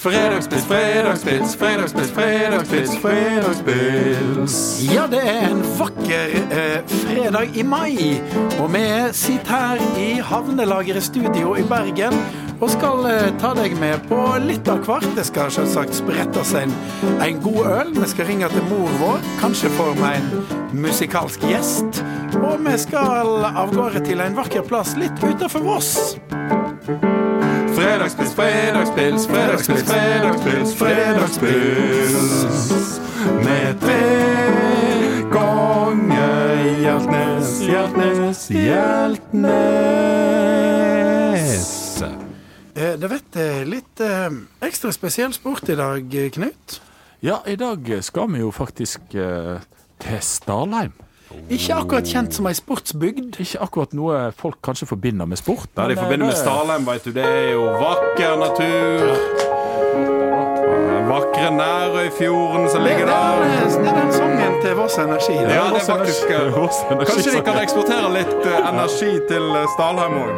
Fredagspils, fredagspils, fredagspils, fredagspils, fredagspils. Ja, det er en vakker eh, fredag i mai, og vi sitter her i Havnelageret studio i Bergen og skal eh, ta deg med på litt av hvert. Det skal selvsagt sprettes en, en god øl. Vi skal ringe til mor vår, kanskje får vi en musikalsk gjest. Og vi skal av gårde til en vakker plass litt utenfor Voss. Fredagspils, fredagspils, fredagspils, fredagspils, fredagspils. Med tre ganger Hjeltnes, Hjeltnes, Hjeltnes. Eh, det vet litt eh, ekstra spesiell sport i dag, Knut. Ja, i dag skal vi jo faktisk eh, til Starheim. Ikke akkurat kjent som ei sportsbygd. Ikke akkurat noe folk kanskje forbinder med sport. Nei, de forbinder med Stalheim, veit vet du, det er jo vakker natur. Vakre Nærøyfjorden som ligger der. er, det er den sangen til Voss Energi. det. Ja, det er faktisk eh, Energi Kanskje de kan eksportere litt eh, energi til eh, Stalheim òg.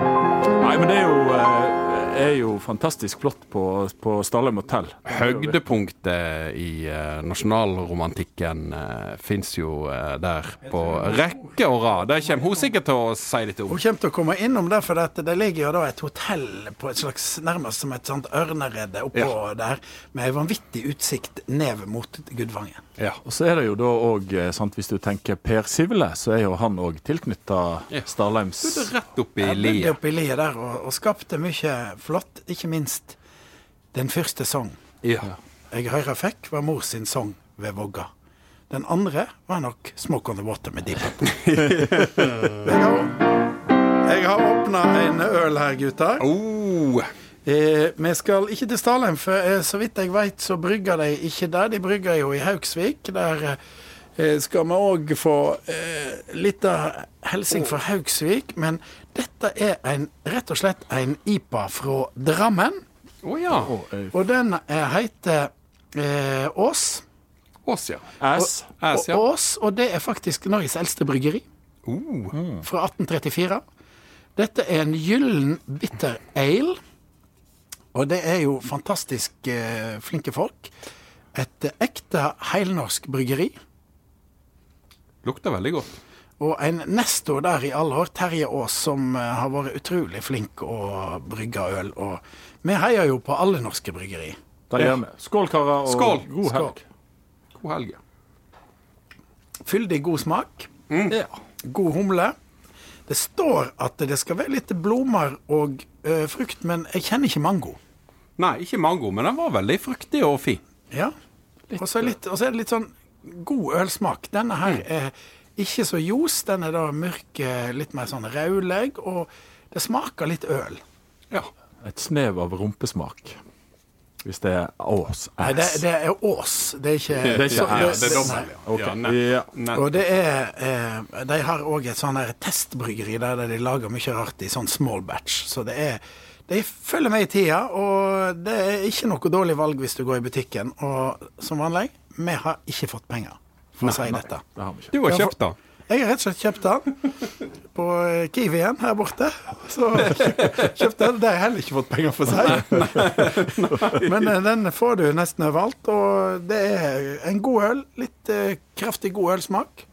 Nei, men det er jo, eh, er jo fantastisk flott på, på Starheim hotell. Høydepunktet i eh, nasjonalromantikken uh, fins jo eh, der på rekke og rad. Det kommer hun sikkert til å si litt om. Hun kommer til å komme innom der, for det ligger jo da et hotell på et slags nærmest som et sånt ørneredde oppå der, med en vanvittig utsikt ned mot Gudvangen. Ja. Og så er det jo da òg, hvis du tenker Per Sivle, så er jo han òg tilknytta Ja. Er rett oppi liet. oppe i liet der og, og skapte mye flott, ikke minst den første sang Ja. jeg høyre fikk, var mor sin sang ved Vågga. Den andre var nok 'Smoke on the Water' med Deep Purple. jeg har, jeg har åpna en øl her, gutter. Oh. Eh, vi skal ikke til Stalheim, for eh, så vidt jeg veit, så brygger de ikke der. De brygger jo i Hauksvik, Der eh, skal vi òg få eh, litt av hilsing fra Haugsvik. Men dette er en, rett og slett en IPA fra Drammen. Oh, ja. Og den eh, heter eh, Ås. Ås, ja. Ass, Og ja. Ås, og det er faktisk Norges eldste bryggeri. Uh. fra 1834. Dette er en gyllen bitter ale. Og det er jo fantastisk eh, flinke folk. Et eh, ekte heilnorsk bryggeri. Lukter veldig godt. Og en nestor der i alle år, Terje Aas, som eh, har vært utrolig flink å brygge øl. Og vi heier jo på alle norske bryggeri. Det gjør vi. Skål, karer, og Skål. god helg. God helg. Fyldig god smak. Ja. God humle. Det står at det skal være litt blomster og ø, frukt, men jeg kjenner ikke mango. Nei, ikke mango, men den var veldig fruktig og fin. Ja. Og så er, og så er det litt sånn god ølsmak. Denne her er ikke så ljos. Den er da mørk, eh, litt mer sånn rødlegg, og det smaker litt øl. Ja. Et snev av rumpesmak. Hvis det er Ås. Nei, det, det er Ås. Det er ikke, Det er ikke så- ass. Det er dobbelt, ja. Ok. Ja. Ja. Og det er eh, De har òg et sånn testbryggeri der de lager mye rart i sånn small batch. Så det er De følger med i tida, og det er ikke noe dårlig valg hvis du går i butikken. Og som vanlig, vi har ikke fått penger for å si dette. Det har vi ikke. Du har kjøpt den. Jeg har rett og slett kjøpt den på eh, Kiwien her borte. Så kjøpt den. Det har jeg heller ikke fått penger for seg. Men eh, den får du nesten overalt, og det er en god øl. Litt eh, kraftig god ølsmak.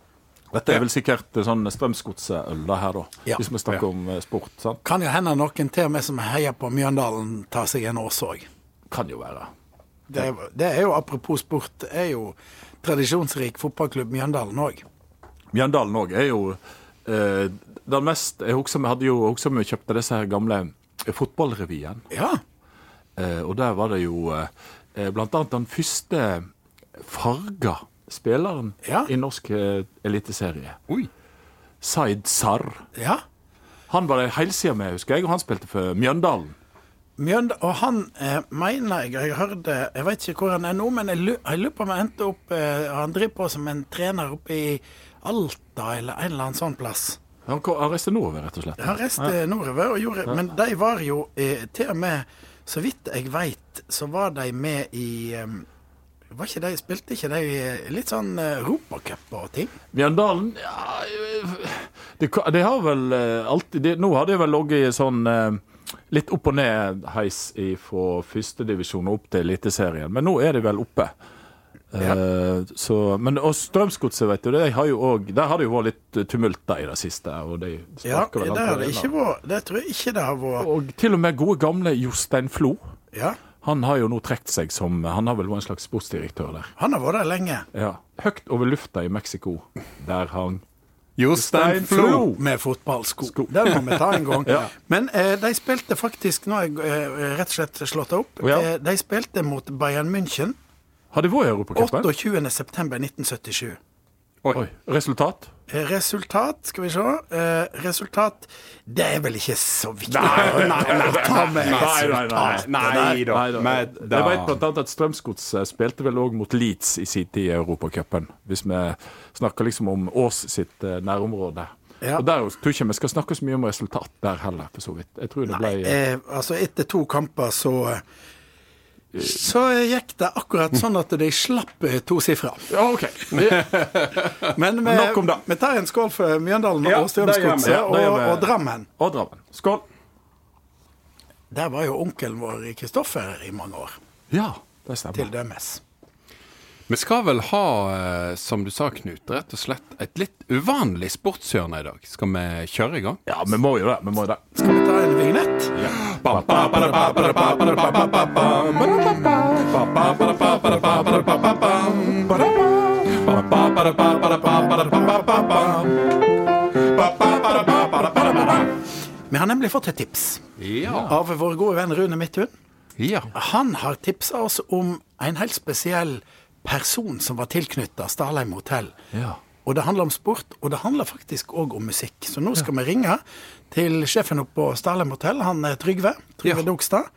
Dette er vel sikkert sånn Strømsgodset-øl, det her, da. Ja. Hvis vi snakker om sport. sant? Kan jo hende noen til og med som heier på Mjøndalen, tar seg en ås òg. Kan jo være. Det, det er jo apropos sport, det er jo tradisjonsrik fotballklubb Mjøndalen òg. Mjøndalen òg er jo eh, den mest Jeg husker vi hadde jo også vi kjøpte disse her gamle fotballrevyen. Ja. Eh, og der var det jo eh, eh, blant annet den første farga spilleren Ja. i norsk eh, eliteserie. Oi. Zaid Sarr. ja. Han var det helsida med, husker jeg, og han spilte for Mjøndalen. Mjønd, og han eh, mener jeg Jeg hørte Jeg vet ikke hvor han er nå, men jeg lurer på om han endte opp eh, Han driver på som en trener oppe i Alta eller en eller annen sånn plass. Han, han reiste nordover, rett og slett. Han reiste nordover og gjorde Men de var jo eh, til og med Så vidt jeg veit, så var de med i eh, var ikke de, Spilte ikke de eh, litt sånn eh, Europacup og ting? Mjøndalen ja, det, det har vel alltid det, Nå har de vel ligget i sånn litt opp og ned-heis fra førstedivisjon og opp til Eliteserien. Men nå er de vel oppe. Eh, så, men og Strømsgodset, vet du, har også, der har det jo vært litt tumult da i det siste. Og de Ja, vel det har det ikke vært. Det tror jeg ikke det har vært. Og til og med gode gamle Jostein Flo. Ja, Han har jo nå trukket seg som Han har vel vært en slags sportsdirektør der. han har vært der lenge. Ja. Høyt over lufta i Mexico. Der hang Jostein Flo! Med fotballsko. Det må vi ta en gang. Ja. Men eh, de spilte faktisk Nå har jeg eh, rett og slett slått det opp. Ja. Eh, de spilte mot Bayern München Har de vært i Europacupen? 28.9.1977. Oi. Resultat? Eh, Resultat, skal vi se. Eh, resultat Det er vel ikke så viktig Nei, nei, nei, nei, nei, der. nei da. Nei da. Men Jeg vet blant annet at Strømsgods spilte vel òg mot Leeds i sin tid i Europacupen. Hvis vi snakker liksom om Ås sitt eh, nærområde. Ja. Og der tror ikke vi skal snakke så mye om resultat der heller, for så vidt. Jeg tror det ble Eh, altså, etter to kamper så så gikk det akkurat sånn at de slapp to tosifra. Ja, OK. Men vi, Nok om det. vi tar en skål for Mjøndalen Ja, og. Strømsgodset Ja, og, og Drammen. Og Drammen. Skål. Der var jo onkelen vår Kristoffer i mange år, Ja, det stemmer. til dømes. Vi skal vel ha, eh, som du sa, Knut, rett og slett et litt uvanlig sportshjørne i dag. Skal vi kjøre i gang? Ja, vi må jo det. Vi må jo det. Skal vi ta en vignett? Vi har nemlig fått et tips Ja. av vår gode venn Rune Midthun. ja. Han har tipsa oss om en helt spesiell person som var tilknytta Stalheim hotell. Ja. Og det handler om sport, og det handler faktisk òg om musikk. Så nå skal vi ringe til sjefen oppe på Stalheim hotell, han er Trygve, Trygve Ja. Dogstad,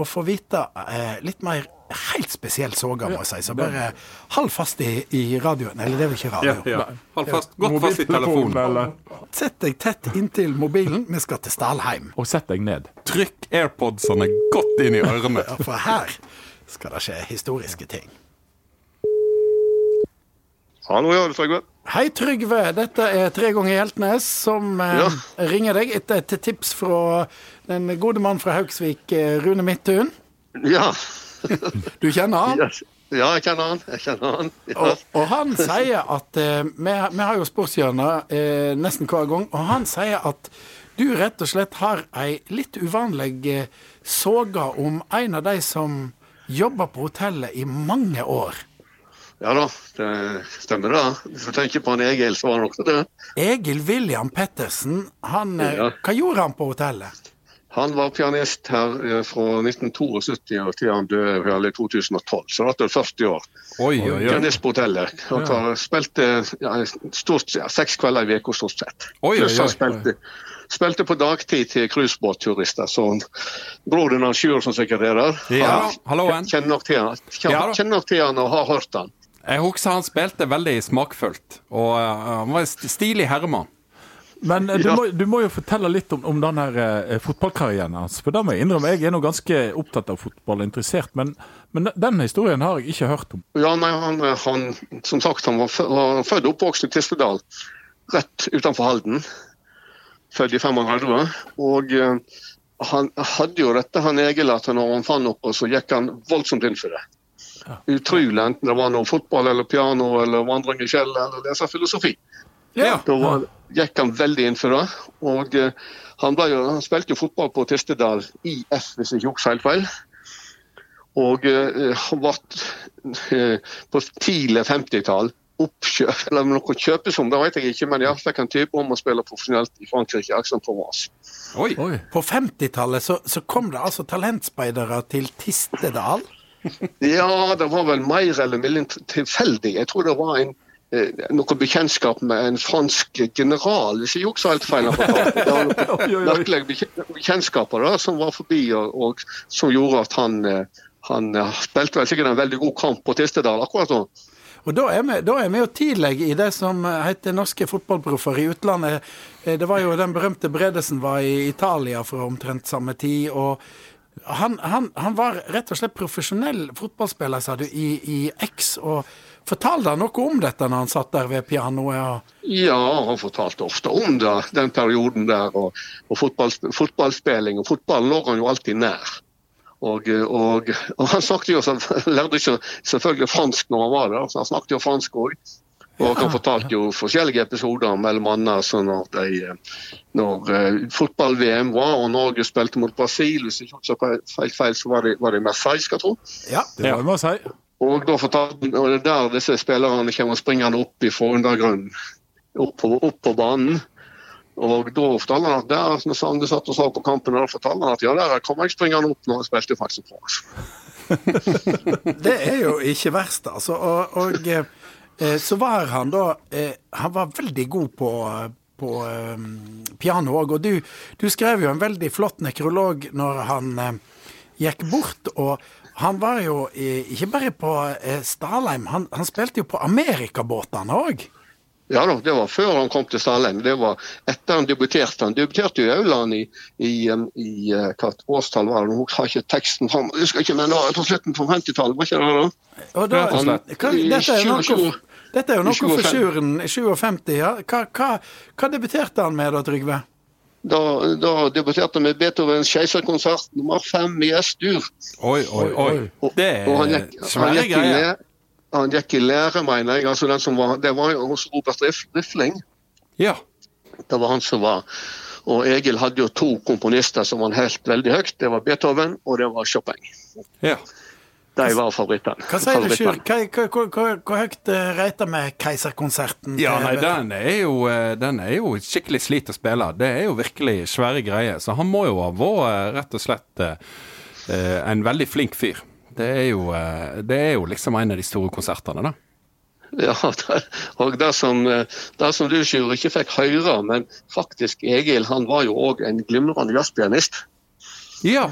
og få vite eh, litt mer helt spesiell såga, må jeg si. Så bare hold fast i, i radioen. Eller det er vel ikke radio. ja, ja. Hold fast, godt fast i telefonen. eller Sett deg tett inntil mobilen. Vi skal til Stalheim. Og sett deg ned. Trykk airpodsene godt inn i ørene. Ja, for her skal det skje historiske ting. Hallo, ja, Trygve. Hei, Trygve. Dette er Tre ganger Hjeltnes som eh, Ja. ringer deg etter et tips fra den gode mann fra Haugsvik, eh, Rune Midthun. Ja. Du kjenner han? Yes. Ja, jeg kjenner han. Jeg kjenner han. Ja. Og, og han sier at eh, vi, vi har jo sportshjørner eh, nesten hver gang, og han sier at du rett og slett har ei litt uvanlig eh, soga om en av de som jobber på hotellet i mange år. Ja da, det stemmer det. Hvis du tenker på han Egil, så var han også det. Egil William Pettersen, han, eh, Ja. hva gjorde han på hotellet? Han var pianist her eh, fra 1972 og til han døde i 2012, så dette er 40 år. Oi, oi, oi. Pianist på hotellet. Han ja. spilte ja, stort, ja, seks kvelder i uka stort sett. Oi, oi, oi. spilte, spilte på dagtid til cruisebåtturister. Så broren hans Sjur, som sekretærer, er Ja, han kjenner nok til han, kjenner, Ja kjenner nok til han og har hørt han. Jeg husker han spilte veldig smakfullt, og eh, han var en stilig herremann. Men eh, du, må, du må jo fortelle litt om, om den her eh, fotballkarrieren hans. For da må jeg innrømme, jeg er nå ganske opptatt av fotball og interessert, men, men den historien har jeg ikke hørt om. Ja, nei, han, han, som sagt, han var, var født og oppvokst i Tistedal, rett utenfor Halden. Født i 35. Og eh, han hadde jo dette, han Egil, at når han fant noe, så gikk han voldsomt inn for det. Utrolig, enten det var noe fotball eller piano eller vandring i skjell eller lese filosofi. Ja. Da var, gikk han veldig inn for det. Og eh, han, ble jo, han spilte jo fotball på Tistedal IF, hvis jeg ikke husker helt feil. Og eh, han ble eh, på tidlig 50-tall oppkjøp, eller noe kjøpesum, det vet jeg ikke, men jeg fikk en type om å spille profesjonelt i Frankrike, Aix-en-Provence. Oi. Oi. På 50-tallet så, så kom det altså talentspeidere til Tistedal. Ja, det var vel mer eller mindre tilfeldig. Jeg tror det var en eh, noe bekjentskap med en fransk general, hvis jeg ikke helt feil. har fortalt. Det var noen merkelige bekjentskaper da, som var forbi, og, og som gjorde at han, eh, han eh, spilte vel sikkert en veldig god kamp på Tistedal akkurat nå. Og da er, vi, da er vi jo tidlig i det som heter norske fotballproffer i utlandet. Det var jo den berømte Bredesen var i Italia fra omtrent samme tid. og Han, han, han var rett og slett profesjonell fotballspiller, sa du, i, i X. og Fortalte han noe om dette når han satt der ved pianoet? Ja, han fortalte ofte om det, den perioden der. Og, og fotball, fotballspilling. Og fotballen lå han jo alltid nær. Og, og, og han snakket jo, lærte ikke selvfølgelig fransk når han var der, så han snakket jo fransk òg. Og han fortalte jo forskjellige episoder mellom annet sånn at de, når eh, fotball-VM var og Norge spilte mot Brasil, hvis ikke så feil, feil, så var det, var det Marseille, skal jeg tro. Ja. Det var jeg må. Og da fortalte og det er der disse spillerne kommer springende opp fra undergrunnen, opp på, opp på banen. Og da fortalte han at der, når Sande satt og så på kampen, da fortalte han at ja, der kom jeg springende opp når han spilte faktisk bra. Det er jo ikke verst, altså. Og, og eh, så var han da eh, Han var veldig god på, på eh, piano òg. Og du, du skrev jo en veldig flott nekrolog når han eh, gikk bort. Og han var jo eh, ikke bare på eh, Stalheim, han, han spilte jo på amerikabåtene òg. Ja da, det var før han kom til Stalheim. Det var etter han debuterte. Han debuterte jo i Auland i, i, um, i hva årstall var det? Har ikke teksten fram. Jeg husker ikke, men da, på slutten på 50-tallet, var ikke det da? Og da, Rett hva, dette, er noe, 20, dette er jo noe for 25. Sjuren i 57. Ja. Hva, hva, hva debuterte han med da, Trygve? Da, da debuterte han med Beethovens keiserkonsert nummer fem i S-dur. Oi, oi, oi. Og- Det og han er gikk- svære greier. Han gikk i lære, mener jeg. altså den som var, Det var jo hos Robert Rif- Rifling. Ja. Det var han som var Og Egil hadde jo to komponister som var helt veldig høyt. Det var Beethoven og det var Chopin. ja. De var favorittene. Hva sier du, Sjur? Hvor høyt uh, reiter vi Keiserkonserten? Ja, nei, den er, jo, eh, den er jo skikkelig slit å spille. Det er jo virkelig svære greier. Så han må jo ha vært eh, rett og slett eh, eh, en veldig flink fyr. Det er, jo, eh, det er jo liksom en av de store konsertene, da. Ja, det, og det som, eh, det som du, Sjur, ikke fikk høre, men faktisk Egil han var jo òg en glimrende jazzpianist. Ja.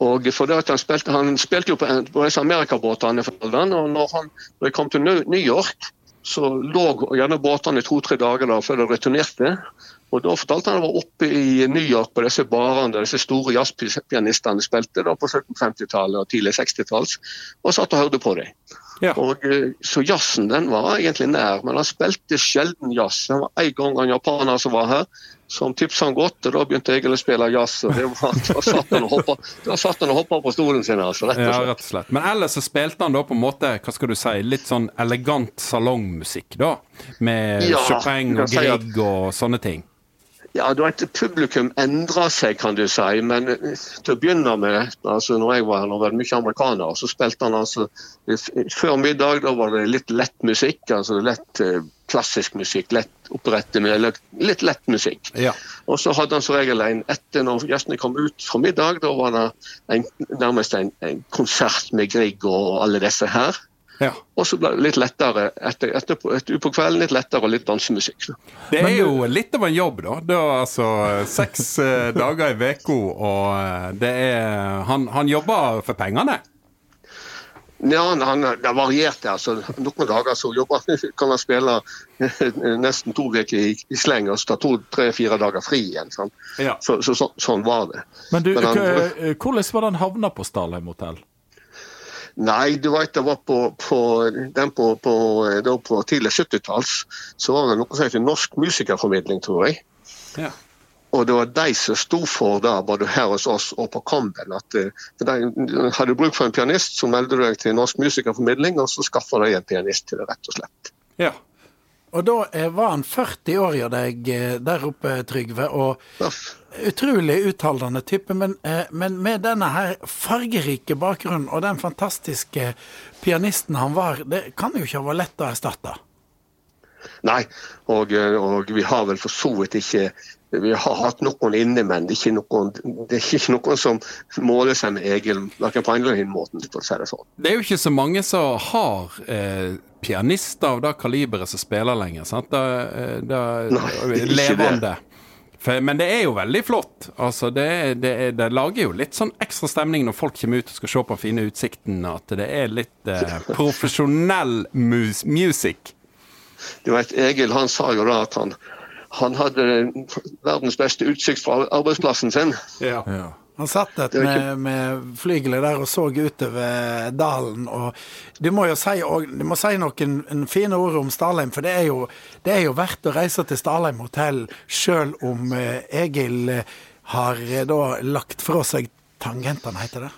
Og for det at han spilte, han spilte jo på, en, på disse amerikabåtene, han, og når, han, når kom til New York, så lå gjerne båtene i to-tre dager da, før de returnerte. Og Da fortalte han at han var oppe i New York på disse barene der disse store jazzpianistene spilte da på 1750-tallet og tidlig 60-talls, og satt og hørte på dem. Ja. Og, eh, så jazzen den var egentlig nær, men han spilte sjelden jazz. Det var en gang en japaner som var her, som tipsa han godt, og da begynte Egil å spille jazz. og det var, Da satt han og hoppa, han og hoppa på stolen sin. altså, rett og Ja, slett. rett og slett. Men ellers så spilte han da på en måte, hva skal du si, litt sånn elegant salongmusikk, da. Med Ja, Chopin og Grieg si at- og sånne ting. Ja, da et Publikum endra seg, kan du si. Men eh, til å begynne med, altså når jeg var her, det var mye amerikaner, så spilte han altså Før middag da var det litt lett musikk. altså Lett eh, klassisk musikk. Lett operette med litt lett musikk. Ja. Og så hadde han som regel en etter når gjestene kom ut fra middag, da var det en, nærmest en, en konsert med Grieg og alle disse her. ja. Og så ble det litt lettere etter, etterpå, etter, på kvelden litt lettere og litt dansemusikk. Det er jo litt av en jobb, da. Det er altså seks eh, dager i uka, og eh, det er han, han jobber for pengene. Ja, han, det varierte. altså. Noen dager så jobber, kan han spille nesten to uker i, i sleng og ta to-tre-fire dager fri igjen. Sant? Ja. Så, så, så, sånn var det. Men du, Men han- hvordan var den havna på Stalheim hotell? Nei, du vet det var på, på, den på, på tidlig 70-talls så var det noe som heter Norsk musikerformidling, tror jeg. Ja. Og det var de som sto for det, både her hos oss og på Campbell. At eh, for de hadde bruk for en pianist, så meldte du deg til Norsk musikerformidling, og så skaffa de en pianist til det, rett og slett. ja. Og da eh, var han 40 år av deg eh, der oppe, Trygve. Og Ja. utrolig utholdende type. Men, men med denne her fargerike bakgrunnen og den fantastiske pianisten han var, det kan jo ikke ha vært lett å erstatte. Nei, og, og vi har vel for så vidt ikke Vi har hatt noen inne, men det er ikke noen, det er ikke noen som måler seg med Egil, verken på en eller annen måte, for å si det sånn. Det er jo ikke så mange som har eh, pianister av det kaliberet som spiller lenger. sant? Da, da, Nei, det er ikke Det. For, men det er jo veldig flott. Altså, det, det, det lager jo litt sånn ekstra stemning når folk kommer ut og skal se på den fine utsikten, at det er litt eh, profesjonell mus music. Du vet, Egil han sa jo da at han, han hadde verdens beste utsikt fra arbeidsplassen sin. Ja. Ja. Han satt et Det er med, med flygelet der og så utover dalen. Og du må jo si, og, du må si noen en fine ord om Stalheim, for det er, jo, det er jo verdt å reise til Stalheim hotell sjøl om eh, Egil eh, har eh, da lagt fra seg tangentene, heter det?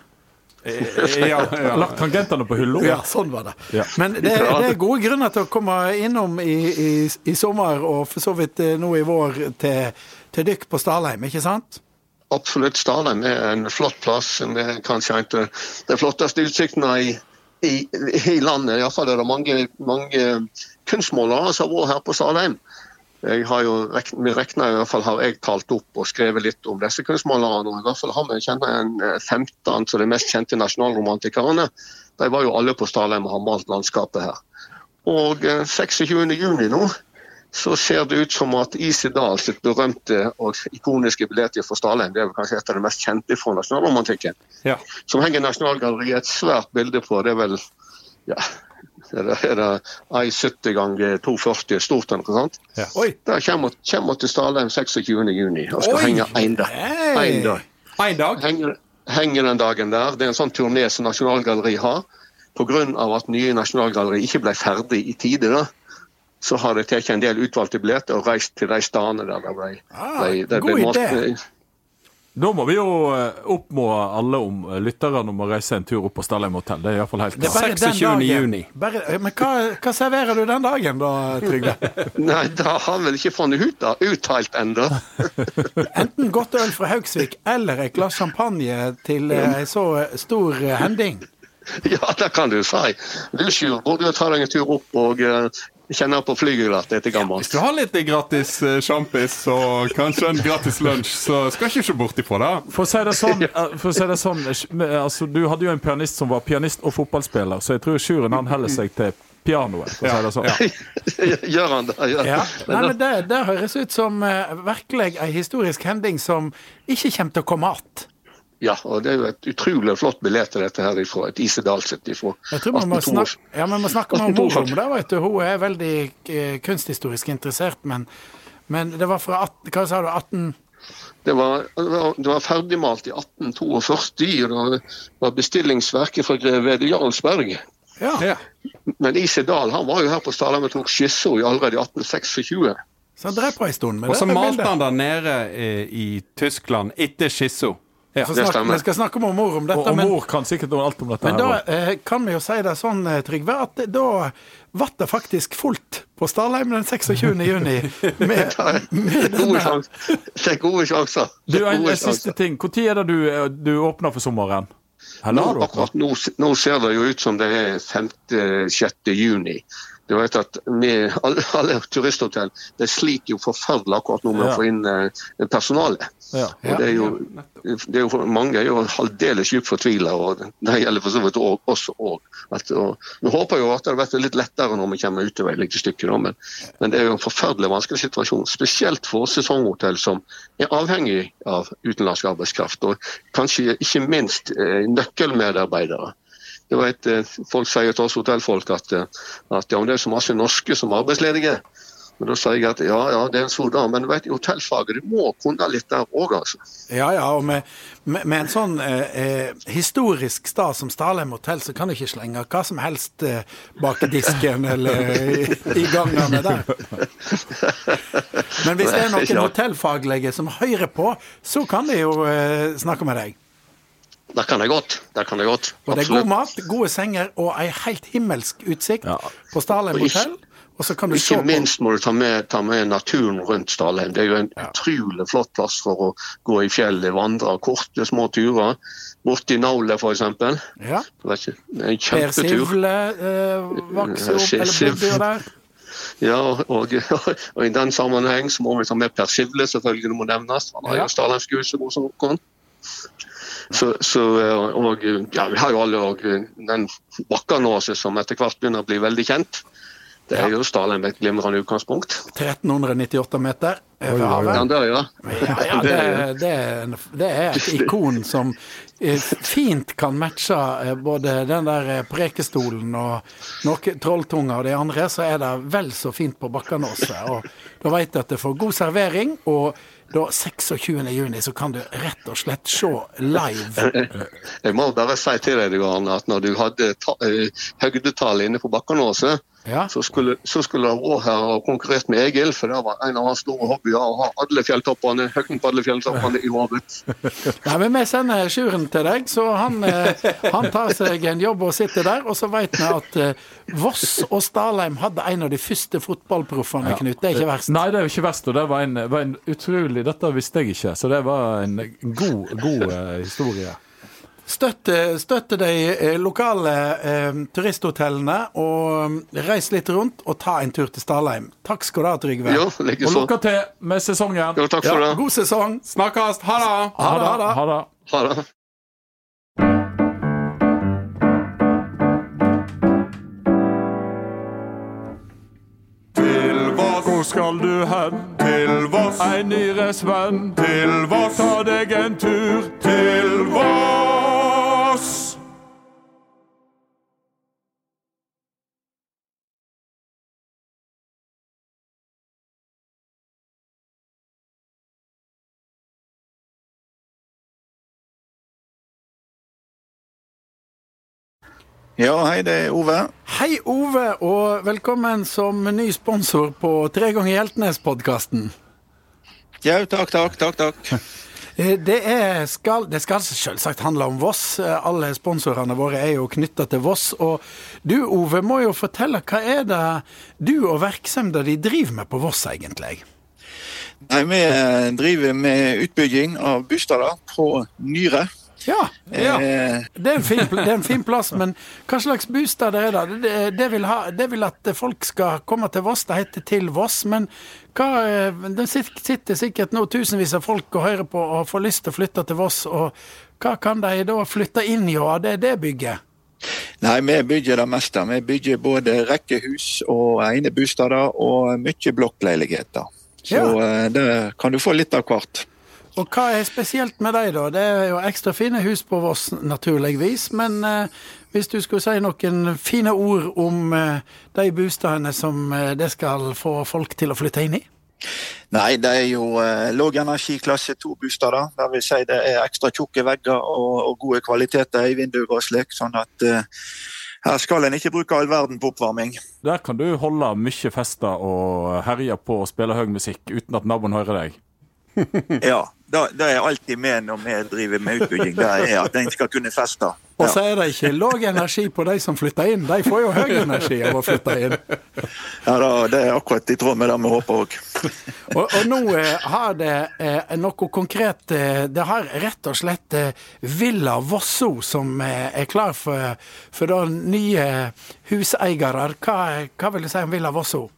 Eh, Ja, ja. Lagt tangentene på hylla. Ja, sånn var det. Ja. Men det, det er gode grunner til å komme innom i, i, i sommer, og for så vidt eh, nå i vår, til, til dykk på Stalheim, ikke sant? Absolutt. Stalheim er en flott plass. Med kanskje en av de flotteste utsiktene i, i, i landet. Iallfall er det mange, mange kunstmålere som har vært her på Stalheim. Jeg har jo, vi regner i hvert fall har jeg talt opp og skrevet litt om disse kunstmalerne. og I hvert fall har vi kjent en eh, 15 av de mest kjente nasjonalromantikerne. De var jo alle på Stalheim og har malt landskapet her. Og eh, 26.6 nå så ser det ut som at Isi Dahl sitt berømte og ikoniske bilde for Stalheim, det er vel kanskje et av de mest kjente fra nasjonalromantikken, Ja. som henger i Nasjonalgalleriet. Et svært bilde på. Det er vel ja, er det, er det 1,70 ganger 2,40 stort eller noe sånt. Oi! Det kommer, kommer til Stalheim 26.6 og skal Oi! henge én dag. En dag. En dag. Henger, henger den dagen der. Det er en sånn turné som Nasjonalgalleriet har. Pga. at nye Nasjonalgalleri ikke ble ferdig i tide, da, så har de tatt en del utvalgte billetter og reist til de stedene der det ble, Ah, ble, det ble. Da må vi jo oppmode oppmå alle om, eh, lytterne om å reise en tur opp på Stalheim hotell. Det er iallfall helt klart. 26. juni. Bare, men hva, hva serverer du den dagen da, Trygve? Nei, det har han vel ikke funnet ut da, uttalt ennå. Enten godt øl fra Haugsvik eller et glass champagne til en ei så stor eh, hending. Ja, det kan du si. Du Sjur, burde jo ta deg en tur opp og uh, kjenne på flyglet etter Hvis du har litt gratis eh, sjampis og kanskje en gratis lunsj, så skal ikke se bort ifra det. For å si det sånn, eh, for å si det sånn eh, altså, Du hadde jo en pianist som var pianist og fotballspiller, så jeg tror Sjuren han heller seg til pianoet. For å si det sånn. Ja. Gjør han det? Gjør. Ja. Nei, men det, det høres ut som uh, virkelig ei historisk hending som ikke kommer til å komme att. Ja, og det er jo et utrolig flott bilde til dette her ifra et Isedal sitt ifra Jeg tror man må snakke, ja, men vi må snakke med mor om 1892. det. vet du. Hun er veldig eh, kunsthistorisk interessert, men, men det var fra 18, hva sa du, 18... Det var, det var- ferdigmalt i 1842. og Det var bestillingsverket fra greve Jarlsberg. Ja. Ja. Men Isedal han var jo her på Stalheim og tok skisser allerede i 1826. Så han drev på en stund med Og så malte han der nede eh, i Tyskland etter Skisso. Ja. Det stemmer. vi skal snakke med mor om dette, Og, og men, mor kan sikkert alt om dette. men da her, også. eh, kan vi jo si det sånn, eh, Trygve, at det- da ble det faktisk fullt på Stalheim den 26. juni. Med, med Gode sjanser. Det er gode sjanser. Du, en, en siste ting. Når er det du, eh, du åpner for sommeren? Nå, akkurat nå, nå ser det jo ut som det er 5.-6. juni. Du vet at med alle, alle turisthotell de sliter jo forferdelig akkurat nå med Ja. å få inn eh, personale. Ja. Og det er jo, det er jo mange er jo aldeles djupt fortvila, og det gjelder for så vidt også- òg. Vi håper jo at det blir litt lettere når vi kommer utover et lite stykke, men, men det er jo en forferdelig vanskelig situasjon. Spesielt for sesonghotell som er avhengig av utenlandsk arbeidskraft, og kanskje ikke minst eh, nøkkelmedarbeidere. Du vet, eh, Folk sier til oss hotellfolk at, eh, at ja, det er så masse norske som er arbeidsledige. Men da sier jeg at ja, ja, det er en stor dag, men vet, i hotellfaget du må kunne litt der òg, altså. Ja, ja, og med, med, med en sånn eh, eh, historisk stad som Stalheim hotell, så kan du ikke slenge hva som helst eh, bak disken eller i, i gangene der. Men hvis det er noen hotellfaglige som hører på, så kan de jo eh, snakke med deg. Det kan jeg godt. Det kan jeg godt. Og det er god mat, gode senger og ei helt himmelsk utsikt Ja. på Stalheim hotell. Og så kan du se Ikke på minst må du ta med, ta med naturen rundt Stalheim. Det er jo en utrolig flott plass for å gå i fjellet, vandre korte, små turer. Borti Naule, f.eks. Det ja. En det en Per. Sivle eh, vokser opp, eller bodde der. Ja, og, og, i den sammenheng så må vi ta med Per Sivle, selvfølgelig, det må nevnes. Han har Ja. jo Stalheimsgud så god som noen. Så, så, eh, og ja, vi har jo alle og den Bakkanåset som etter hvert begynner å bli veldig kjent. Det er jo Stalheim et glimrende utgangspunkt. 1398 meter over Ja, havet. det er ja. Ja, ja, Det det, det, er en, det et ikon som eh, fint kan matche eh, både den der eh, prekestolen og noe trolltunga og de andre, så er det vel så fint på Bakkanåset. Og da vet du at det får god servering, og da 26. juni så kan du rett og slett se live. Jeg må bare si til deg Johan, at når du hadde eh, høgdetallet inne på Bakkanåset, Ja. så skulle, så skulle han vært her og konkurrert med Egil, for det var en av hans store hobbyer å ha alle fjelltoppene, høyden på alle fjelltoppene i hodet. Nei, men Vi sender Sjuren til deg, så han, eh, han tar seg en jobb og sitter der. Og så vet vi at eh, Voss og Stalheim hadde en av de første fotballproffene, Knut. Det er ikke verst. Nei, det er jo ikke verst. Og det var en, var en utrolig Dette visste jeg ikke, så det var en god, god eh, historie. Støtte, støtte de eh, lokale eh, turisthotellene, og eh, reis litt rundt og ta en tur til Stalheim. Takk skal du ha, Trygve. Ja, Og likeså. lykke til med sesongen. Jo, takk for det. God sesong. Snakkes! Ha det! Ha det, ha det. Ha det. Hvor skal du hen? Til Voss. En nyresvenn. Til Voss. Ta deg en tur til Voss. Ja, hei, det er Ove. Hei, Ove, og velkommen som ny sponsor på Tre ganger Hjeltnes-podkasten. Ja, takk, takk, takk, takk. Eh, Det, er, skal, det skal selvsagt handle om Voss. Eh, Alle sponsorene våre er jo knytta til Voss. Og du, Ove, må jo fortelle hva er det du og virksomheter de driver med på Voss, egentlig? Nei, vi eh, driver med utbygging av bostader på Nyre. Ja, Ja. Eh, det er en fin, det er en fin plass, men hva slags bostad er det? Det, det, vil ha, det vil at folk skal komme til Voss. Det heter Til Voss. Men hva, eh, det sitter sikkert nå tusenvis av folk og hører på og får lyst til å flytte til Voss. Og hva kan de da flytte inn i av det, det bygget? nei, vi bygger det meste. Vi bygger både rekkehus og enebostader og mye blokkleiligheter. Så Ja. eh, det kan du få litt av hvert. Og hva er spesielt med deg, da? Det er jo ekstra fine hus på Voss, naturligvis. Men eh, hvis du skulle si noen fine ord om eh, de bostadene som eh, det skal få folk til å flytte inn i? Nei, det er jo eh, energi klasse 2-bostader. Det vil si det er ekstra tjukke vegger og, og gode kvaliteter i vinduer og slik. Sånn at eh, her skal en ikke bruke all verden på oppvarming. Der kan du holde mye fester og herje på og spille høy musikk uten at naboen hører deg. Ja, det, er alltid med når vi driver med utbygging. Det er at en skal kunne feste. Og så er det ikke lav energi på de som flytter inn. De får jo høy energi av å flytte inn. Ja, da, det er akkurat i tråd med det vi håper òg. Og, og nå eh, har det eh, noe konkret eh, Det har rett og slett eh, Villa Vosso som eh, er klar for, for da nye huseiere. Hva, hva vil du si om Villa Vosso?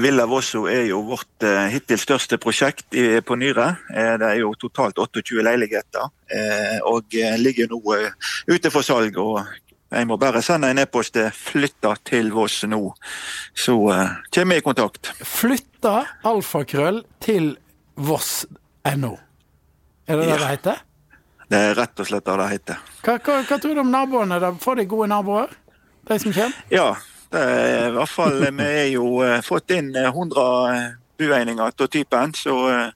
Villa Vosso er jo vårt eh, hittil største prosjekt i, på Nyre. Eh, det er jo totalt 28 leiligheter, eh, og eh, ligger nå eh, ute for salg. og Jeg må bare sende en e-post til 'flytta til Voss nå', så eh, kommer vi i kontakt. Flytta alfakrøll til voss.no. Er det det Ja. det heter? Det er rett og slett det det heter. Hva, hva, hva tror du om naboene? da? Får de gode naboer? De som kommer? Ja, det i hvert fall Vi er jo eh, fått inn eh, 100 bueininger av typen, så eh,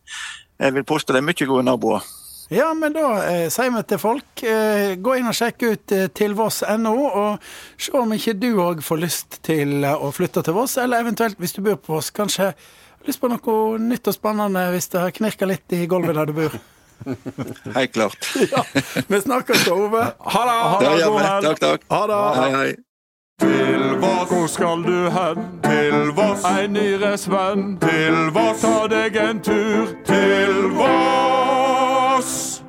jeg vil påstå det er mye gode naboer. Ja, men da eh, sier vi til folk, eh, gå inn og sjekk ut eh, til voss.no, og se om ikke du òg får lyst til eh, å flytte til Voss, eller eventuelt hvis du bor på Voss, kanskje har lyst på noe nytt og spennende hvis det har knirka litt i gulvet der du bor. Helt klart. Ja, Vi snakkes da, Ove. Ha det! Ha Det det, vi. helg. Takk, takk. Ha det. Hei, hei. Til Voss. Hvor skal du hen? Til Voss. Ei nyresvenn. Til Voss. Ta deg en tur til Voss.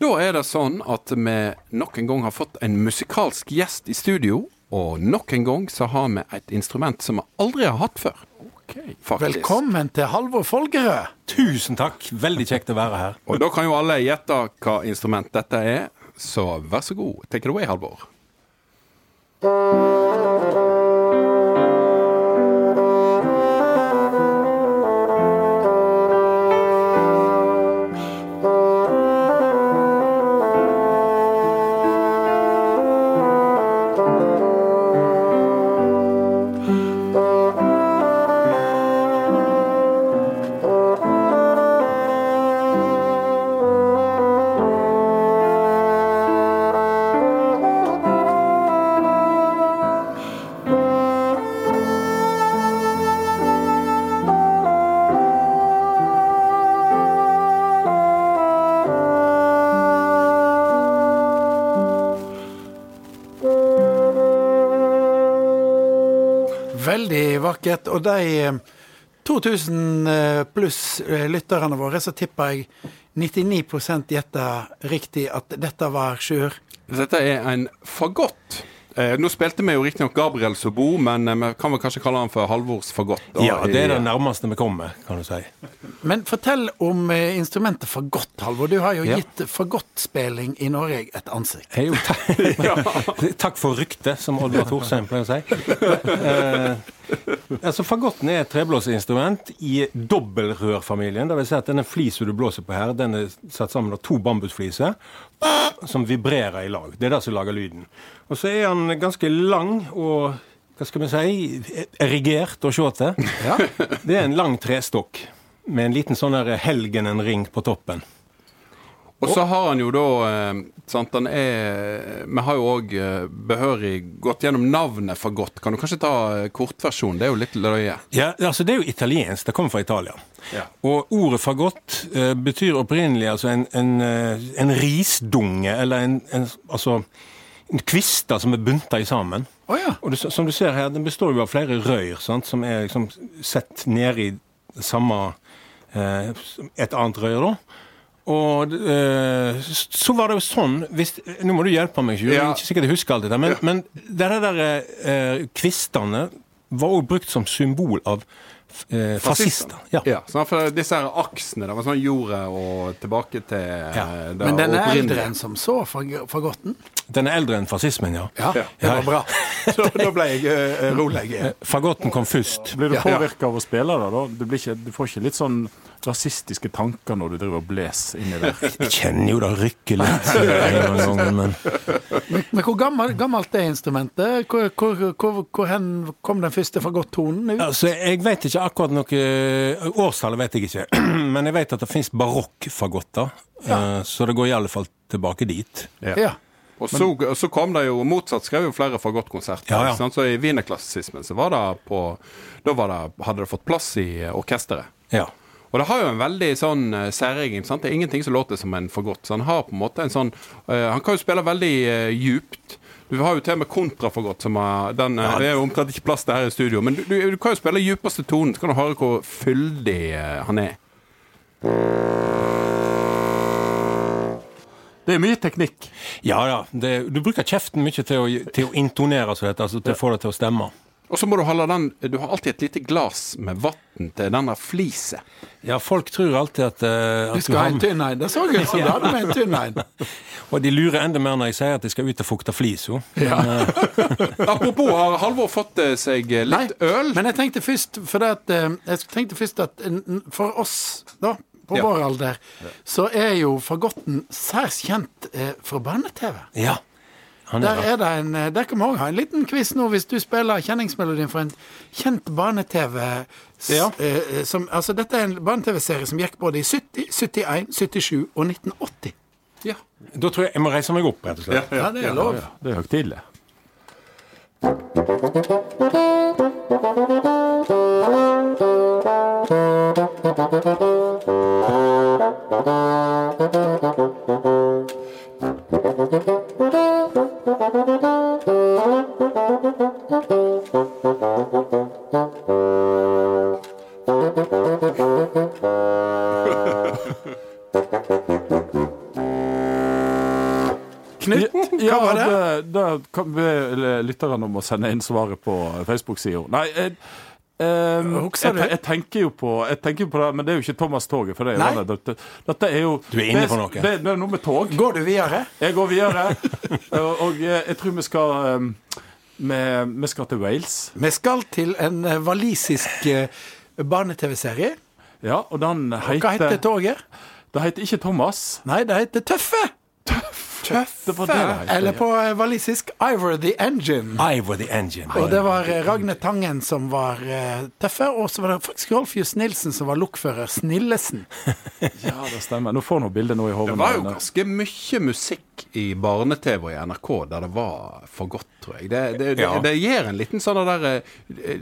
Da er det sånn at vi nok en gang har fått en musikalsk gjest i studio. Og nok en gang så har vi et instrument som vi aldri har hatt før. Faktisk. Velkommen til Halvor Folgerød. Tusen takk. Veldig kjekt å være her. Og da kan jo alle gjette hva instrument dette er, så vær så god. Take it away, Halvor. Vakkert. Og de eh, 2000 eh, pluss eh, lytterne våre, så tipper jeg 99% gjetter riktig at dette var Sjur. Dette er en fagott. Eh, nå spilte vi jo riktignok Gabriel Sobo, men eh, vi kan vel kanskje kalle han for Halvors fagott. Ja, det er det nærmeste vi kommer, kan du si. Men fortell om eh, instrumentet fagott, Halvor. Du har jo Ja. gitt fagottspilling i Norge et ansikt. Jo, ta Takk for ryktet, som Oddvar Thorsheim pleier å si. Eh, altså, Fagotten er et treblåseinstrument i dobbeltrørfamilien. Vil si at denne flisa du blåser på her, den er satt sammen av to bambusfliser som vibrerer i lag. Det er det som lager lyden. Og så er han ganske lang og hva skal vi si erigert å se til. Det er en lang trestokk med en liten sånn helgenenring på toppen. Og så har han jo da eh, sant, han er, Vi har jo òg behørig gått gjennom navnet fagott. Kan du kanskje ta eh, kortversjonen? Det er jo litt løye. Ja, altså Det er jo italiensk. Det kommer fra Italia. Ja. Og ordet fagott eh, betyr opprinnelig altså en, en, eh, en risdunge, eller en, en altså en kvister som er bunta i sammen. Oh, ja. Og det, som du ser her, den består jo av flere røyr sant, som er liksom sett i samme eh, Et annet røyr, da. Og eh, så var det jo sånn hvis, Nå må du hjelpe meg, Sjur. Jeg Ja. er ikke sikkert jeg husker alt dette. Men, men det der eh, kvistene var òg brukt som symbol av eh, fascister. Ja. Ja, sånn, for disse her aksene, det var sånn jordet og tilbake til Ja. det Men den er eldre enn som så, fag fagotten. Den er eldre enn fascismen, ja. Ja, det var bra. Så da ble jeg uh, rolig. Fagotten kom først. Blir du Ja. påvirka av å spille det, da? Du, blir ikke, du får ikke litt sånn rasistiske tanker når du driver og blåser inni der? Jeg kjenner jo det rykker litt en eller annen gang, men Men, men hvor gammel, gammelt er instrumentet? Hvor, hvor, hvor, hvor hen kom den første fagottonen ut? Altså, Jeg vet ikke akkurat noe Årstallet vet jeg ikke. Men jeg vet at det fins barokkfagotter. Ja. Så det går i alle fall tilbake dit. Ja. Og så, så kom det jo motsatt, skrev jo flere fagottkonserter. Ja, ja. Så i wienerklassismen så var det på Da var det, hadde det fått plass i eh, orkesteret. Ja. Og det har jo en veldig sånn uh, særegen sant? Det er ingenting som låter som en fagott. Så han har på en måte en sånn uh, Han kan jo spille veldig uh, djupt. Du har jo til og med kontrafagott, som er, den eh, Det er jo omtrent ikke plass til her i studio. Men du, du, du kan jo spille djupeste tonen, så kan du høre hvor fyldig uh, han er. Det er mye teknikk. Ja, ja. Det, du bruker kjeften mye til å, til å intonere, så det heter, altså til å få det til å stemme. Og så må du holde den Du har alltid et lite glass med vann til denne fliset. Ja, folk tror alltid at, eh, Du skal ha en tynn en. Det så ut som du hadde med en tynn en. Og de lurer enda mer når jeg sier at de skal ut og fukte flisa. Apropos, har Halvor fått eh, seg litt litt øl? Men jeg tenkte først for det at, eh, Jeg tenkte først at eh, for oss, da, på Ja. vår alder, så er jo fagotten særs kjent eh, fra barne-TV. Ja. Han Der er, er det en eh, Der kan vi òg ha en liten quiz nå, hvis du spiller kjenningsmelodien for en kjent barne-TV. Ja. eh, Altså, dette er en barne-TV-serie som gikk både i 70, 71, 77 og 1980. Ja. da tror jeg jeg må reise meg opp, rett og slett. Ja, det er lov. Det er høytidelig. Knut, lytterne om å sende inn svaret på Facebook-sida. Nei, jeg, ehm, jeg, jeg tenker jo på Jeg tenker på det, men det er jo ikke Thomas Toget. For det er det. Dette, dette er jo Du er inne på noe. Det, det er noe med tog. Går du videre? Jeg går videre, og, og jeg tror vi skal ehm, vi, vi skal til Wales. Vi skal til en eh, walisisk eh, barne-TV-serie. Ja, og den Hva heter heter toget? Det heter ikke Thomas. Nei, det heter Tøffe. Det var det det. Eller på eh, walisisk Ivor the Engine. Ivor the Engine. Og det var eh, Ragne Tangen som var eh, tøffe, og så var det faktisk Rolf Johs Nilsen som var lokfører. Snillesen. Ja, det stemmer. Nå får nå bildet nå i hodet. Det var jo ganske mye musikk i barne-TV og i NRK der det var for godt, tror jeg. Det, det, det, Ja. det gir en liten sånn der